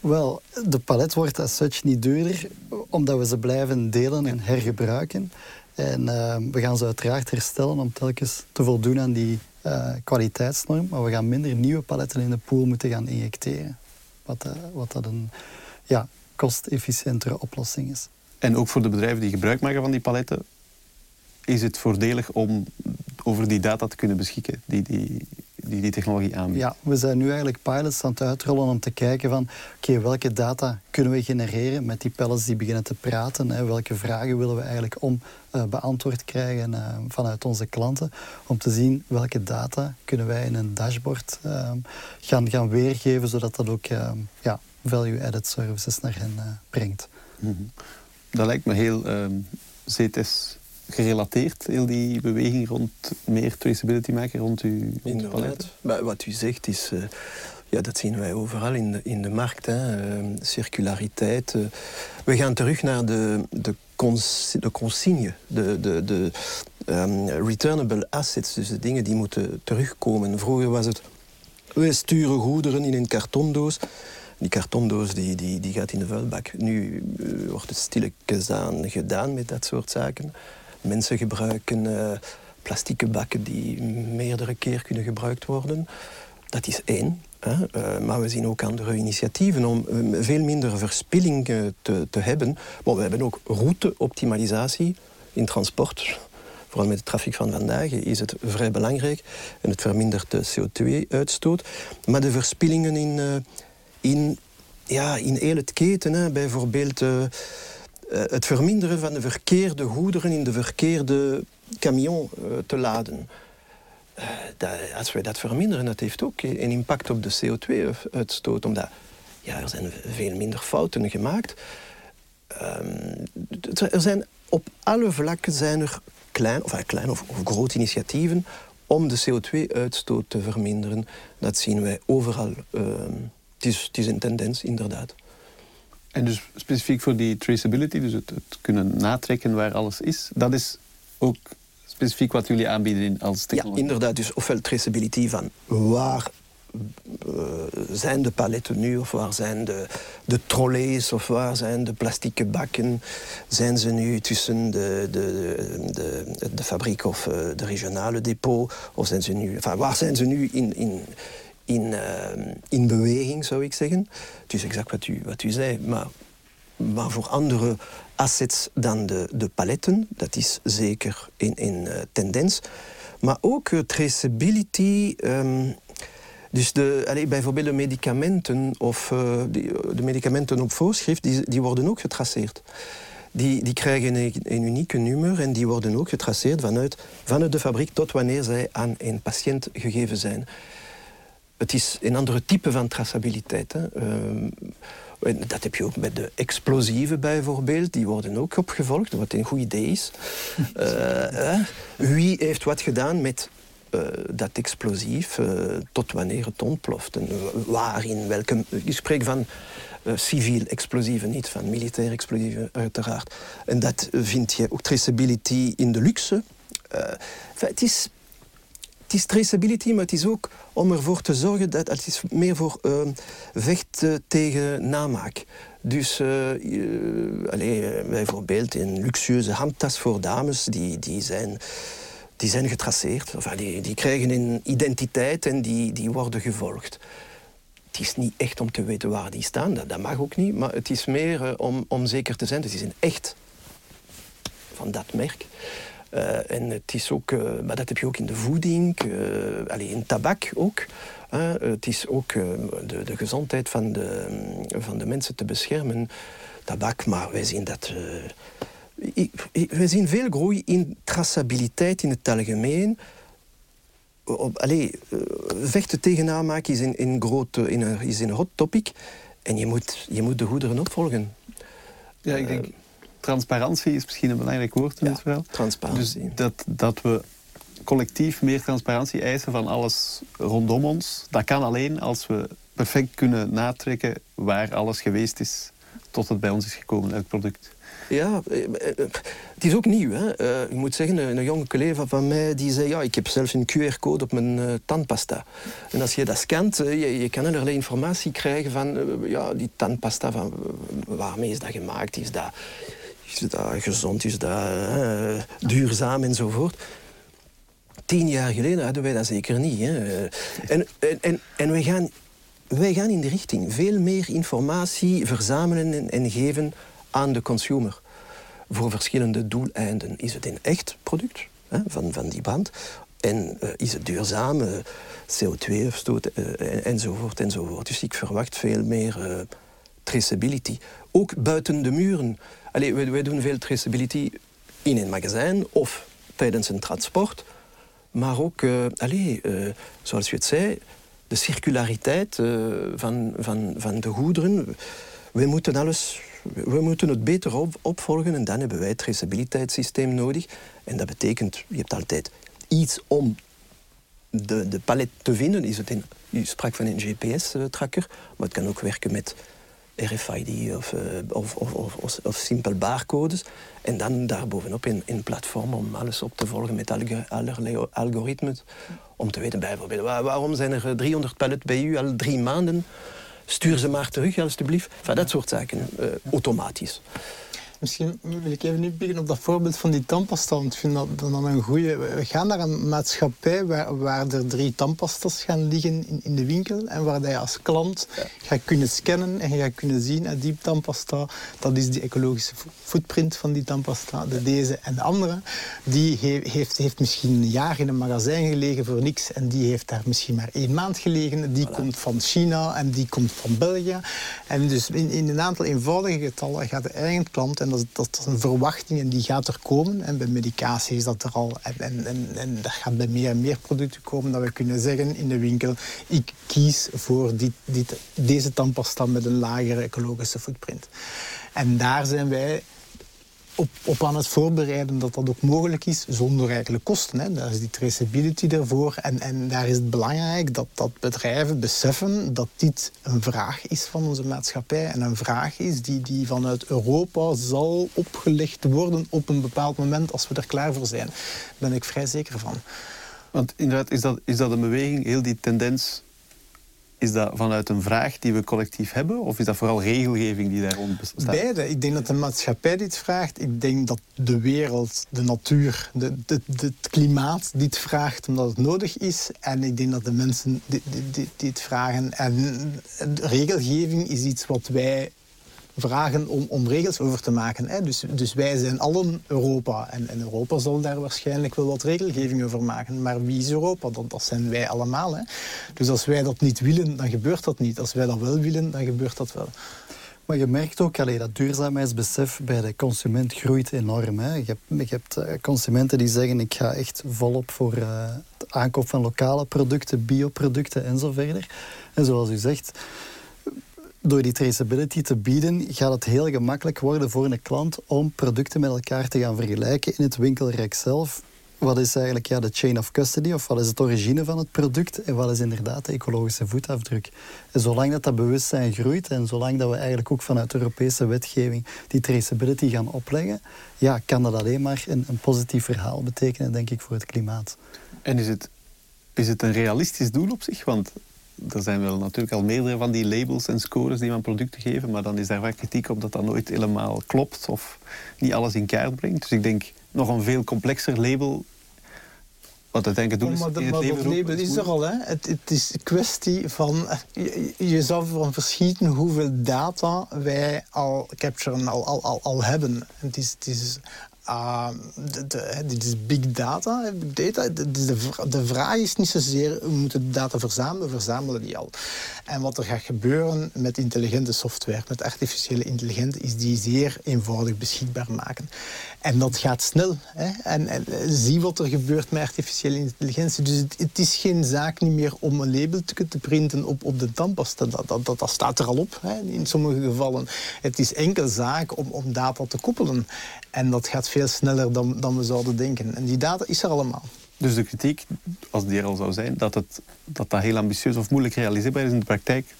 Wel, de palet wordt als such niet duurder, omdat we ze blijven delen en hergebruiken. En uh, we gaan ze uiteraard herstellen om telkens te voldoen aan die uh, kwaliteitsnorm. Maar we gaan minder nieuwe paletten in de pool moeten gaan injecteren. Wat, uh, wat dat een ja, kostefficiëntere oplossing is. En ook voor de bedrijven die gebruik maken van die paletten, is het voordelig om over die data te kunnen beschikken die die, die, die technologie aanbiedt? Ja, we zijn nu eigenlijk pilots aan het uitrollen om te kijken van oké, welke data kunnen we genereren met die pellets die beginnen te praten? Hè? Welke vragen willen we eigenlijk om uh, beantwoord krijgen uh, vanuit onze klanten? Om te zien welke data kunnen wij in een dashboard uh, gaan, gaan weergeven, zodat dat ook ja, value-added services naar hen brengt. Mm -hmm. Dat lijkt me heel ehm, CTS gerelateerd, heel die beweging rond meer traceability maken rond uw palet? Wat u zegt is... Uh, ja, dat zien wij overal in de, in de markt. Hè. Uh, circulariteit. Uh, we gaan terug naar de, de, cons de consigne, de, de, de um, returnable assets, dus de dingen die moeten terugkomen. Vroeger was het, we sturen goederen in een kartondoos. Die kartondoos die, die, die gaat in de vuilbak. Nu wordt het stilletjes aan gedaan met dat soort zaken. Mensen gebruiken uh, plastieke bakken die meerdere keer kunnen gebruikt worden. Dat is één. Hè. Uh, maar we zien ook andere initiatieven om uh, veel minder verspilling te, te hebben. We hebben ook routeoptimalisatie in transport. Vooral met de traffic van vandaag is het vrij belangrijk. En het vermindert de CO2-uitstoot. Maar de verspillingen in, in, ja, in heel het keten, hè. bijvoorbeeld eh, het verminderen van de verkeerde goederen in de verkeerde camion eh, te laden. Uh, dat, als wij dat verminderen, dat heeft ook een impact op de CO2-uitstoot. Omdat ja, er zijn veel minder fouten gemaakt. Um, er zijn op alle vlakken zijn er klein of, klein of, of grote initiatieven om de CO2-uitstoot te verminderen. Dat zien wij overal. Ehm, is, het is een tendens, inderdaad. En dus specifiek voor die traceability, dus het, het, kunnen natrekken waar alles is, dat is ook specifiek wat jullie aanbieden als technologie? Ja, inderdaad. Dus ofwel traceability van waar uh, zijn de paletten nu, of waar zijn de, de trolleys, of waar zijn de plastieke bakken? Zijn ze nu tussen de, de, de, de fabriek of uh, de regionale depot? Of zijn ze nu, enfin, waar zijn ze nu in, in, in, uh, in beweging, zou ik zeggen? Is exact wat u, wat u zei, maar, maar voor andere assets dan de, de paletten, dat is zeker in, in tendens. Maar ook traceability. Um, dus de, allez, bijvoorbeeld de medicamenten of de medicamenten op voorschrift, die, die worden ook getraceerd. Die, die krijgen een, een unieke nummer en die worden ook getraceerd vanuit, vanuit de fabriek tot wanneer zij aan een patiënt gegeven zijn. Het is een andere type van traçabiliteit. Hè. Uh, dat heb je ook met de explosieven bijvoorbeeld. Die worden ook opgevolgd, wat een goed idee is. Uh, wie heeft wat gedaan met uh, dat explosief uh, tot wanneer het ontploft. En waar, in welke... Ik spreek van civiel explosieven, niet van militair explosieven, uiteraard. En dat vind je ook traceability in de luxe. het is het is traceability, maar het is ook om ervoor te zorgen dat het is meer voor uh, vechten tegen namaak. Dus uh, uh, allez, bijvoorbeeld een luxueuze handtas voor dames, die, die zijn die zijn getraceerd. Enfin, die, die krijgen een identiteit en die, die worden gevolgd. Het is niet echt om te weten waar die staan, dat, mag ook niet. Maar het is meer om, om zeker te zijn. Het is een echt van dat merk. Uh, en het is ook, uh, maar dat heb je ook in de voeding, allez, in tabak ook. het is ook de, de gezondheid van de, van de mensen te beschermen. Tabak, maar wij zien dat we zien veel groei in traçabiliteit in het algemeen. allee, eh, vechten tegen namaak is een, een, groot, in een, is een hot topic. En je moet, je moet de goederen opvolgen. Ja, ik denk, transparantie is misschien een belangrijk woord in ja, dit verhaal. Transparantie. Dus dat, dat we collectief meer transparantie eisen van alles rondom ons. Dat kan alleen als we perfect kunnen natrekken waar alles geweest is tot het bij ons is gekomen, het product. Ja, eh, eh, het is ook nieuw. Hè. Uh, ik moet zeggen, een, jonge collega van mij die zei... ja, ik heb zelfs een QR-code op mijn uh, tandpasta. En als je dat scant, uh, je, je, kan allerlei informatie krijgen van... ja, die tandpasta, van, waarmee is dat gemaakt? Is dat, is dat gezond? Is dat duurzaam? Enzovoort. Tien jaar geleden hadden wij dat zeker niet. Hè. En, en, en, wij, gaan, gaan in de richting. Veel meer informatie verzamelen en, en geven aan de consumer voor verschillende doeleinden. Is het een echt product hè, van, van die brand? En uh, is het duurzaam? Uh, CO2-uitstoot uh, enzovoort enzovoort. Dus ik verwacht veel meer traceability. Ook buiten de muren. Allee, wij, doen veel traceability in een magazijn of tijdens een transport. Maar ook, allee, zoals je het zei, de circulariteit van, van, van de goederen. We moeten alles we moeten het beter op, opvolgen en dan hebben wij het traceabiliteitssysteem nodig. En dat betekent, je hebt altijd iets om de, de palet te vinden. Is het een, je sprak van een GPS-tracker, maar het kan ook werken met RFID of, uh, of, of, of, of, simpel barcodes. En dan daarbovenop een, een platform om alles op te volgen met allerlei algoritmes. Om te weten bijvoorbeeld, waarom zijn er 300 paletten bij u al drie maanden? stuur ze maar terug, alstublieft. Enfin, dat soort zaken, uh, automatisch. Misschien wil ik even nu beginnen op dat voorbeeld van die tandpasta. Want ik vind dat dan een goede. We gaan naar een maatschappij waar, waar er drie tandpastas gaan liggen in, in de winkel. En waar je als klant ja. gaat kunnen scannen en gaat kunnen zien dat die tandpasta, dat is die ecologische footprint van die tandpasta. De deze en de andere. Die heeft, heeft misschien een jaar in een magazijn gelegen voor niks. En die heeft daar misschien maar één maand gelegen. Die komt van China en die komt van België. En dus in, in een aantal eenvoudige getallen gaat de eigen klant dat, dat is een verwachting en die gaat er komen. En bij medicatie is dat er al. En, en, en, en dat gaat bij meer en meer producten komen dat we kunnen zeggen in de winkel: ik kies voor dit, dit, deze tandpasta met een lagere ecologische footprint. En daar zijn wij op, op aan het voorbereiden dat dat ook mogelijk is zonder eigenlijk kosten. Hè. Daar is die traceability ervoor. En, en daar is het belangrijk dat, dat bedrijven beseffen dat dit een vraag is van onze maatschappij. En een vraag is die, die vanuit Europa zal opgelegd worden op een bepaald moment als we er klaar voor zijn. Daar ben ik vrij zeker van. Want inderdaad, is dat, is dat een beweging, heel die tendens is dat vanuit een vraag die we collectief hebben? Of is dat vooral regelgeving die daar rond bestaat? Beide. Ik denk dat de maatschappij dit vraagt. Ik denk dat de wereld, de natuur, de, het klimaat dit vraagt omdat het nodig is. En ik denk dat de mensen dit vragen. En regelgeving is iets wat wij vragen om, om regels over te maken. Hè. Dus, dus wij zijn allen Europa. En, Europa zal daar waarschijnlijk wel wat regelgeving over maken. Maar wie is Europa? Dat, zijn wij allemaal. Hè. Dus als wij dat niet willen, dan gebeurt dat niet. Als wij dat wel willen, dan gebeurt dat wel. Maar je merkt ook allee, dat duurzaamheidsbesef bij de consument groeit enorm. Hè. Je hebt, uh, consumenten die zeggen ik ga echt volop voor uh, de aankoop van lokale producten, bioproducten en zo verder. En zoals u zegt, door die traceability te bieden, gaat het heel gemakkelijk worden voor een klant om producten met elkaar te gaan vergelijken in het winkelrek zelf. Wat is eigenlijk ja, de chain of custody of wat is het origine van het product en wat is inderdaad de ecologische voetafdruk. En zolang dat, dat bewustzijn groeit en zolang dat we eigenlijk ook vanuit Europese wetgeving die traceability gaan opleggen, ja, kan dat alleen maar een, een positief verhaal betekenen, denk ik, voor het klimaat. En is het, is het een realistisch doel op zich? Want er zijn wel natuurlijk al meerdere van die labels en scores die we aan producten geven, maar dan is daar vaak kritiek op dat dat nooit helemaal klopt of niet alles in kaart brengt. Dus ik denk nog een veel complexer label wat uiteindelijk het doel is. Maar, het label is er al. Hè. Het, het is een kwestie van... Je, je zou van verschieten hoeveel data wij al capturen, al, al, al, al hebben. Het is, het is de, dit is big data. De, de, de, vraag is niet zozeer, we moeten data verzamelen, verzamelen die al. En wat er gaat gebeuren met intelligente software, met artificiële intelligentie, is die zeer eenvoudig beschikbaar maken. En dat gaat snel. Hè? En, en, zie wat er gebeurt met artificiële intelligentie. Dus het, is geen zaak niet meer om een label te printen op, op de tandpasta. Dat, dat, dat, dat staat er al op, hè? in sommige gevallen. Het is enkel zaak om, om data te koppelen. En dat gaat veel sneller dan, dan we zouden denken. En die data is er allemaal. Dus de kritiek, als die er al zou zijn, dat, het, dat dat heel ambitieus of moeilijk realiseerbaar is in de praktijk,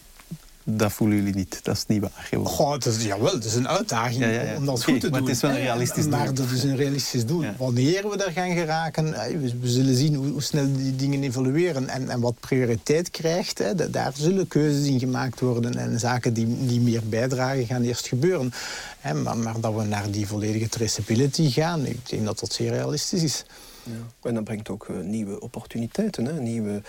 dat voelen jullie niet. Dat is niet waar. Goh, het is, jawel, het is een uitdaging om dat goed te maar doen. het is wel een realistisch doel. Maar dat is een realistisch doel. Wanneer we daar gaan geraken, eh, we, zullen zien hoe, hoe, snel die dingen evolueren. En, en wat prioriteit krijgt, hè, daar zullen keuzes in gemaakt worden. En zaken die, die meer bijdragen, gaan eerst gebeuren. Maar, maar dat we naar die volledige traceability gaan, ik denk dat dat zeer realistisch is. Ja. En dat brengt ook uh, nieuwe opportuniteiten, hè? nieuwe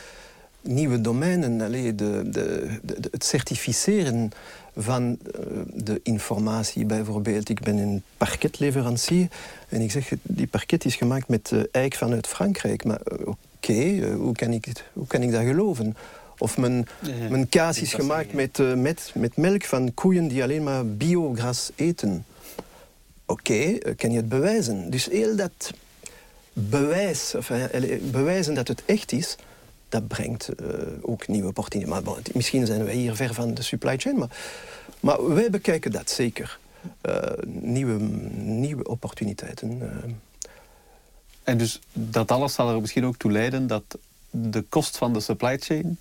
nieuwe domeinen. Allee, de, de, de, het certificeren van uh, de informatie. Bijvoorbeeld, ik ben een parketleverancier en ik zeg, die parket is gemaakt met uh, eik vanuit Frankrijk. Maar uh, oké, okay, hoe, kan ik, hoe kan ik dat geloven? Of mijn, mijn kaas is gemaakt met, met, met melk van koeien die alleen maar biogras eten. Oké, okay, kan je het bewijzen? Dus heel dat bewijs, of, bewijzen dat het echt is, dat brengt uh, ook nieuwe opportuniteiten. Maar misschien zijn wij hier ver van de supply chain, maar, maar wij bekijken dat zeker. Uh, nieuwe, nieuwe opportuniteiten. Uh. En dus dat alles zal er misschien ook toe leiden dat de kost van de supply chain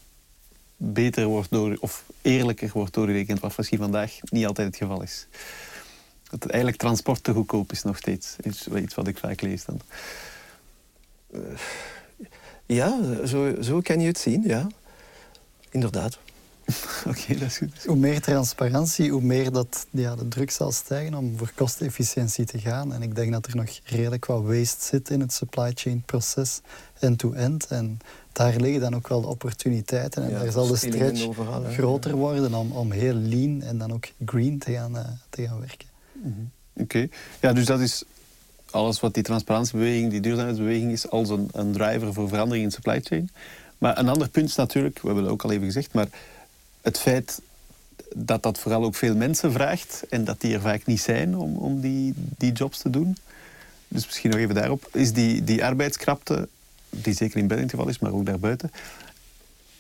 beter wordt door, of eerlijker wordt doorgerekend, wat misschien vandaag niet altijd het geval is. Dat eigenlijk transport te goedkoop is nog steeds. Iets, iets wat ik vaak lees dan. Ja, zo, zo kan je het zien, ja. Inderdaad. Oké, dat is goed. Hoe meer transparantie, hoe meer dat ja, de druk zal stijgen om voor kostenefficiëntie te gaan. En ik denk dat er nog redelijk wat waste zit in het supply chain proces, end-to-end. En daar liggen dan ook wel de opportuniteiten. En ja, daar zal de stretch overal, groter worden om, om heel lean en dan ook green te gaan, uh, te gaan werken. Mm -hmm. Oké, ja, dus dat is alles wat die transparantiebeweging, die duurzaamheidsbeweging is, als een, een driver voor verandering in supply chain. Maar een ander punt is natuurlijk, we hebben het ook al even gezegd, maar het feit dat dat vooral ook veel mensen vraagt en dat die er vaak niet zijn om, om die, die jobs te doen. Dus misschien nog even daarop. Is die, die arbeidskrapte, die zeker in België is, maar ook daarbuiten,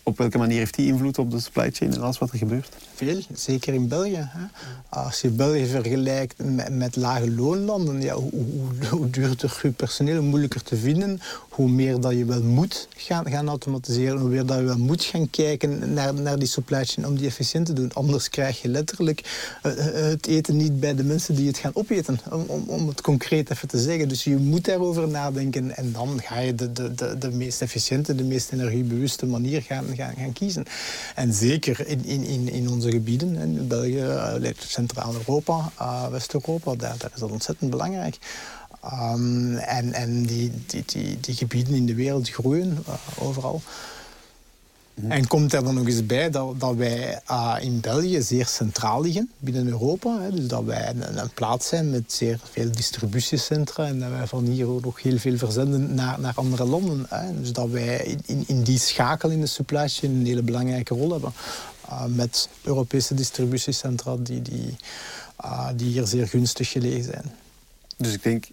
op welke manier heeft die invloed op de supply chain en alles wat er gebeurt? Veel, zeker in België. Hè. Als je België vergelijkt met, met lage loonlanden, ja, hoe, hoe, hoe, duurder je personeel, moeilijker te vinden, hoe meer dat je wel moet gaan, gaan automatiseren, hoe meer dat je wel moet gaan kijken naar, naar die supply chain om die efficiënt te doen. Anders krijg je letterlijk uh, het eten niet bij de mensen die het gaan opeten, om, om, om, het concreet even te zeggen. Dus je moet daarover nadenken en dan ga je de, de, de, de meest efficiënte, de meest energiebewuste manier gaan, gaan, gaan kiezen. En zeker in, in, in onze gebieden, in België, uh, Centraal-Europa, West-Europa, daar is dat ontzettend belangrijk. Um, en en die, die, die, die, gebieden in de wereld groeien uh, overal. Mm. En komt er dan nog eens bij dat, dat wij uh, in België zeer centraal liggen binnen Europa. Hè, dus dat wij een, een, plaats zijn met zeer veel distributiecentra en dat wij van hier ook nog heel veel verzenden naar, naar andere landen. Hè. Dus dat wij in, in die schakel in de supply chain een hele belangrijke rol hebben. Uh, met Europese distributiecentra die, die, uh, die hier zeer gunstig gelegen zijn. Dus ik denk,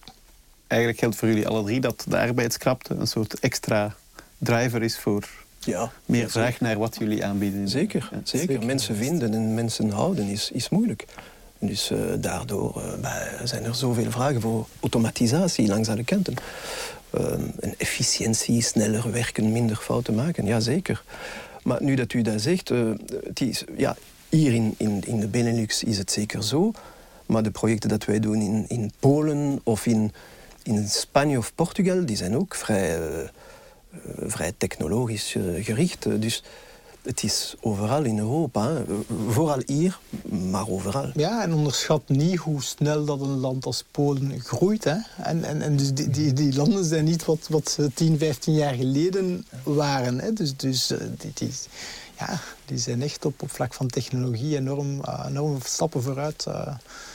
eigenlijk geldt voor jullie alle drie dat de arbeidskrapte een soort extra driver is voor ja, meer vraag naar wat jullie aanbieden. Zeker, ja. zeker. Mensen vinden en mensen houden is, is moeilijk. Dus uh, daardoor uh, zijn er zoveel vragen voor automatisatie langs alle kanten. Uh, en efficiëntie, sneller werken, minder fouten maken, ja zeker. Maar nu dat u dat zegt, het is, ja, hier in, in, in de Benelux is het zeker zo. Maar de projecten dat wij doen in, in Polen of in, in Spanje of Portugal, die zijn ook vrij, uh, vrij technologisch uh, gericht. Dus het is overal in Europa, vooral hier, maar overal. Ja, en onderschat niet hoe snel dat een land als Polen groeit. Hè. En, en, en dus die, die, die landen zijn niet wat, wat ze 10, 15 jaar geleden waren. Hè. Dus, dus die, die, ja, die zijn echt op, op vlak van technologie enorm, enorm stappen vooruit. Uh.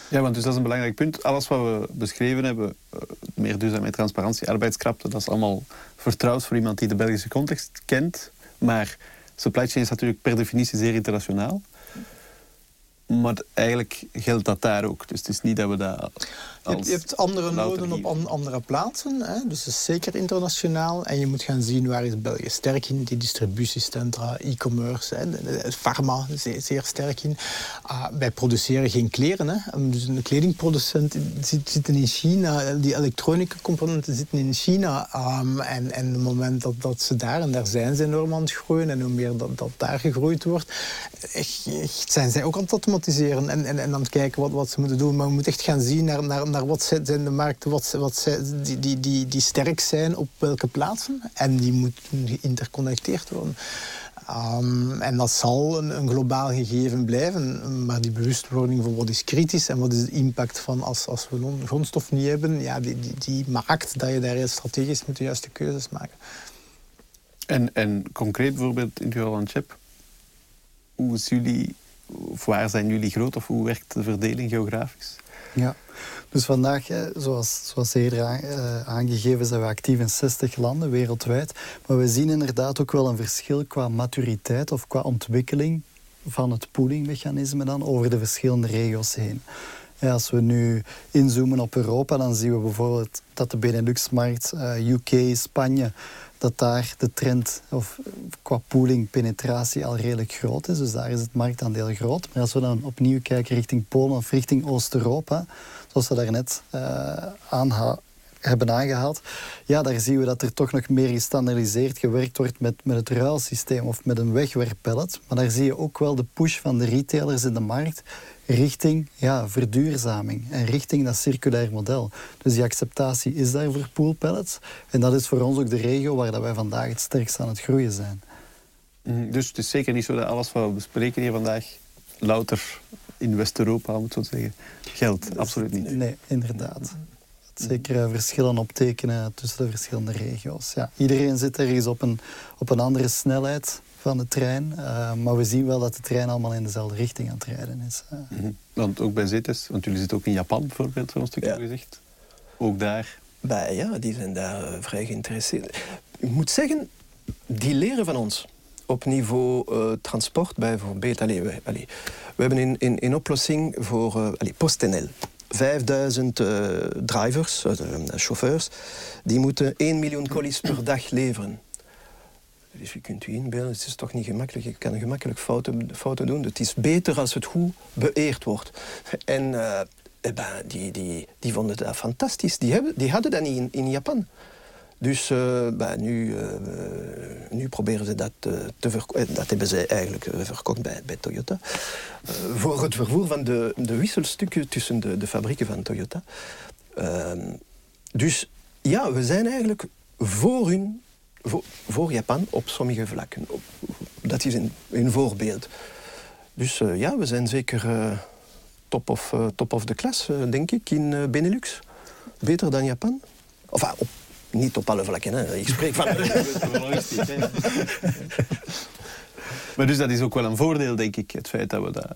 Ja, want dus dat is een belangrijk punt. Alles wat we beschreven hebben, uh, meer duurzaamheid, transparantie, arbeidskrapte, dat is allemaal vertrouwd voor iemand die de Belgische context kent. Maar supply chain is natuurlijk per definitie zeer internationaal. Maar eigenlijk geldt dat daar ook. Dus het is niet dat we dat. Je hebt, je hebt andere noden op an, andere plaatsen. Hè? Dus is zeker internationaal. En je moet gaan zien waar is België sterk in. Die distributiecentra, e-commerce, pharma zeer, zeer, sterk in. Uh, wij produceren geen kleren. Hè? Dus een kledingproducent zit, zitten in China. Die elektronische componenten zitten in China. Um, en, en het moment dat, dat ze daar, en daar zijn ze enorm aan het groeien. En hoe meer dat, dat daar gegroeid wordt, echt, echt zijn zij ook aan het automatiseren en, en, en aan het kijken wat, wat ze moeten doen. Maar we moeten echt gaan zien naar, naar, naar wat zijn de markten wat, wat zijn, die, die, die, die sterk zijn op welke plaatsen. En die moeten geïnterconnecteerd worden. Um, en dat zal een, een, globaal gegeven blijven. Maar die bewustwording van wat is kritisch en wat is de impact van als, als we grondstof niet hebben, ja, die, die, die maakt dat je daar heel strategisch moet de juiste keuzes maken. En, en concreet bijvoorbeeld in het geval chip, hoe is jullie of waar zijn jullie groot of hoe werkt de verdeling geografisch? Ja, dus vandaag, zoals, zoals eerder aangegeven, zijn we actief in 60 landen wereldwijd. Maar we zien inderdaad ook wel een verschil qua maturiteit of qua ontwikkeling van het poolingmechanisme dan over de verschillende regio's heen. Als we nu inzoomen op Europa, dan zien we bijvoorbeeld dat de Benelux-markt, uh, UK, Spanje, dat daar de trend of qua pooling penetratie al redelijk groot is. Dus daar is het marktaandeel groot. Maar als we dan opnieuw kijken richting Polen of richting Oost-Europa, zoals we daarnet uh, hebben aangehaald, ja, daar zien we dat er toch nog meer gestandardiseerd gewerkt wordt met, met het ruilsysteem of met een wegwerppellet. Maar daar zie je ook wel de push van de retailers in de markt richting ja, verduurzaming en richting dat circulair model. Dus die acceptatie is daar voor poolpellets. En dat is voor ons ook de regio waar dat wij vandaag het sterkst aan het groeien zijn. Mm, dus het is zeker niet zo dat alles wat we bespreken hier vandaag louter in West-Europa, moet zo zeggen, geldt. Absoluut niet. Nee, inderdaad. Zeker verschillen optekenen tussen de verschillende regio's. Ja, iedereen zit ergens op een, op een andere snelheid van de trein. Uh, maar we zien wel dat de trein allemaal in dezelfde richting aan het rijden is. Uh. Mm -hmm. Want ook bij ZETES, want jullie zitten ook in Japan bijvoorbeeld, voor een stukje ja. gezegd. Ook daar? Bij, ja, die zijn daar uh, vrij geïnteresseerd. Ik moet zeggen, die leren van ons. Op niveau transport bijvoorbeeld. Allee, we, allee, we hebben in, in, in oplossing voor allee, PostNL. 5000 drivers, chauffeurs, die moeten 1 miljoen colis per dag leveren. Dus je kunt je inbeelden, het is toch niet gemakkelijk. Je kan gemakkelijk fouten, fouten doen. Het is beter als het goed beëerd wordt. En uh, ben, die, die, die vonden dat fantastisch. Die, hebben, die hadden dat niet in, in Japan. Dus ben, nu, uh, nu proberen ze dat te verkopen. Dat hebben ze eigenlijk verkocht bij, bij Toyota. voor het vervoer van de, de wisselstukken tussen de, de fabrieken van Toyota. Ehm, dus ja, we zijn eigenlijk voor hun voor, Japan op sommige vlakken. Dat is een, een voorbeeld. Dus uh, ja, we zijn zeker uh, top, of, uh, top of de klas, denk ik, in Benelux. Beter dan Japan. Op, niet op alle vlakken, hè. ik spreek van... maar dus dat is ook wel een voordeel, denk ik, het feit dat we, dat,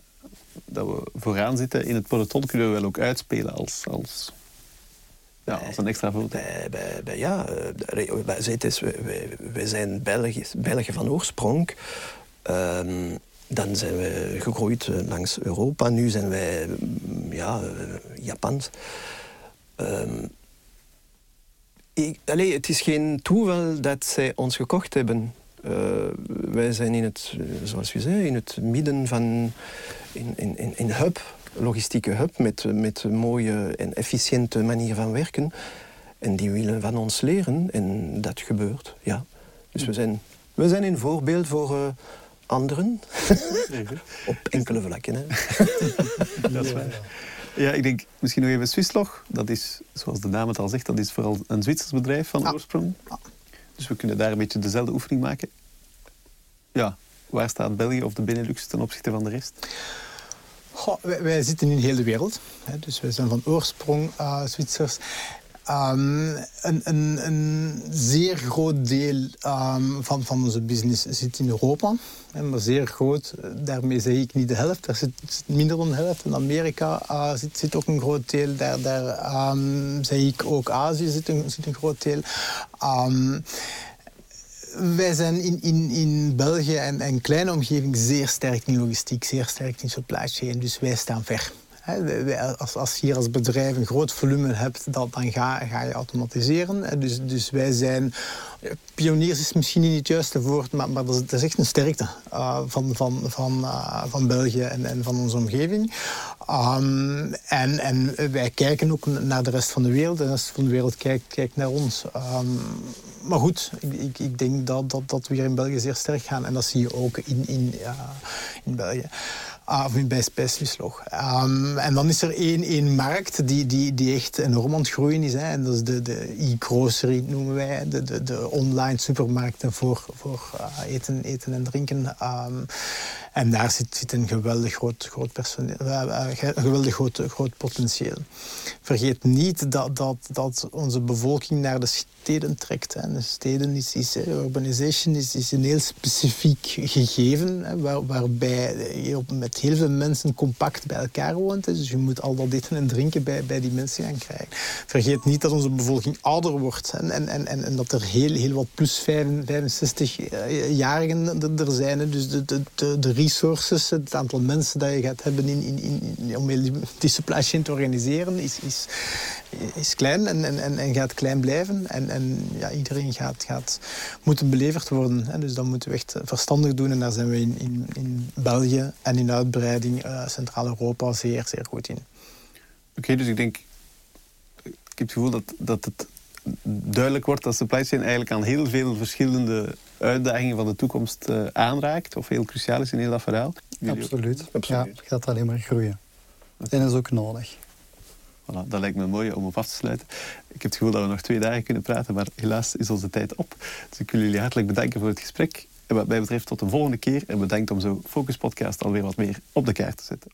dat we vooraan zitten. In het peloton kunnen we wel ook uitspelen als, als ja, als een extra voordeel. Bij, bij, bij, ja, ZTS, wij, wij zijn België, België van oorsprong. Um, dan zijn we gegroeid langs Europa. Nu zijn wij mm, ja, Japans. Um, ik, allez, het is geen toeval dat zij ons gekocht hebben. Uh, wij zijn in het, zoals u zei, in het midden van in, in, in hub logistieke hub met, met een mooie en efficiënte manier van werken. En die willen van ons leren en dat gebeurt, ja. Dus we zijn, we zijn een voorbeeld voor uh, anderen. Op enkele vlakken, hè. dat is waar. Ja, ik denk misschien nog even Swisslog. Dat is, zoals de naam het al zegt, dat is vooral een Zwitsers bedrijf van oorsprong. Dus we kunnen daar een beetje dezelfde oefening maken. Ja, waar staat België of de Benelux ten opzichte van de rest? Wij, zitten in heel de wereld. Hè, dus wij zijn van oorsprong uh, Zwitsers. Um, een, een, een, zeer groot deel um, van, van onze business zit in Europa. Maar zeer groot, daarmee zeg ik niet de helft. Daar zit, minder dan de helft. In Amerika uh, zit, zit, ook een groot deel. Daar, daar um, zeg ik ook Azië zit een, zit een groot deel wij zijn in, in, in België en, en kleine omgeving zeer sterk in logistiek, zeer sterk in supply chain. Dus wij staan ver. Als, als je hier als bedrijf een groot volume hebt, dan, dan ga, ga je automatiseren. Dus, dus wij zijn... Pioniers is misschien niet het juiste woord, maar, maar dat, is, echt een sterkte uh, van, van, van, uh, van België en, en van onze omgeving. Um, en, en wij kijken ook naar de rest van de wereld. De rest van de wereld kijkt, kijkt naar ons. Um, maar goed, ik, ik, denk dat, dat, dat we hier in België zeer sterk gaan. En dat zie je ook in, in, in België. Of bij Specialist um, en dan is er één, één markt die, die, die echt enorm aan het groeien is. Hè. En dat is de, de e-grocery, noemen wij. De, de, de online supermarkten voor, voor uh, eten, eten en drinken. Um, en daar zit, zit een geweldig groot, groot, personeel, uh, een geweldig groot, groot potentieel. Vergeet niet dat, dat, dat onze bevolking naar de steden trekt. Hè. De steden is, is urbanization is, is een heel specifiek gegeven, waar, waarbij je met heel veel mensen compact bij elkaar woont. Dus je moet al dat eten en drinken bij, bij die mensen gaan krijgen. Vergeet niet dat onze bevolking ouder wordt en, en, en, en dat er heel, heel wat plus 65-jarigen er zijn. Dus de, de, de, de resources, het aantal mensen dat je gaat hebben in, in, in, om die supply te organiseren, is, is, is klein en, en, en gaat klein blijven. En, en ja, iedereen gaat, gaat moeten beleverd worden. Hè. Dus dat moeten we echt verstandig doen. En daar zijn we in, in, in België en in uitbreiding uh, Centraal-Europa zeer, zeer goed in. Oké, dus ik denk... Ik heb het gevoel dat, dat het duidelijk wordt dat supply chain eigenlijk aan heel veel verschillende uitdagingen van de toekomst uh, aanraakt. Of heel cruciaal is in heel dat verhaal. Absoluut. Absoluut. Ja, het gaat alleen maar groeien. En dat is ook nodig. Voilà, dat lijkt me mooi om op af te sluiten. Ik heb het gevoel dat we nog twee dagen kunnen praten, maar helaas is onze tijd op. Dus ik wil jullie hartelijk bedanken voor het gesprek. En wat mij betreft tot de volgende keer. En bedankt om zo Focus Podcast alweer wat meer op de kaart te zetten.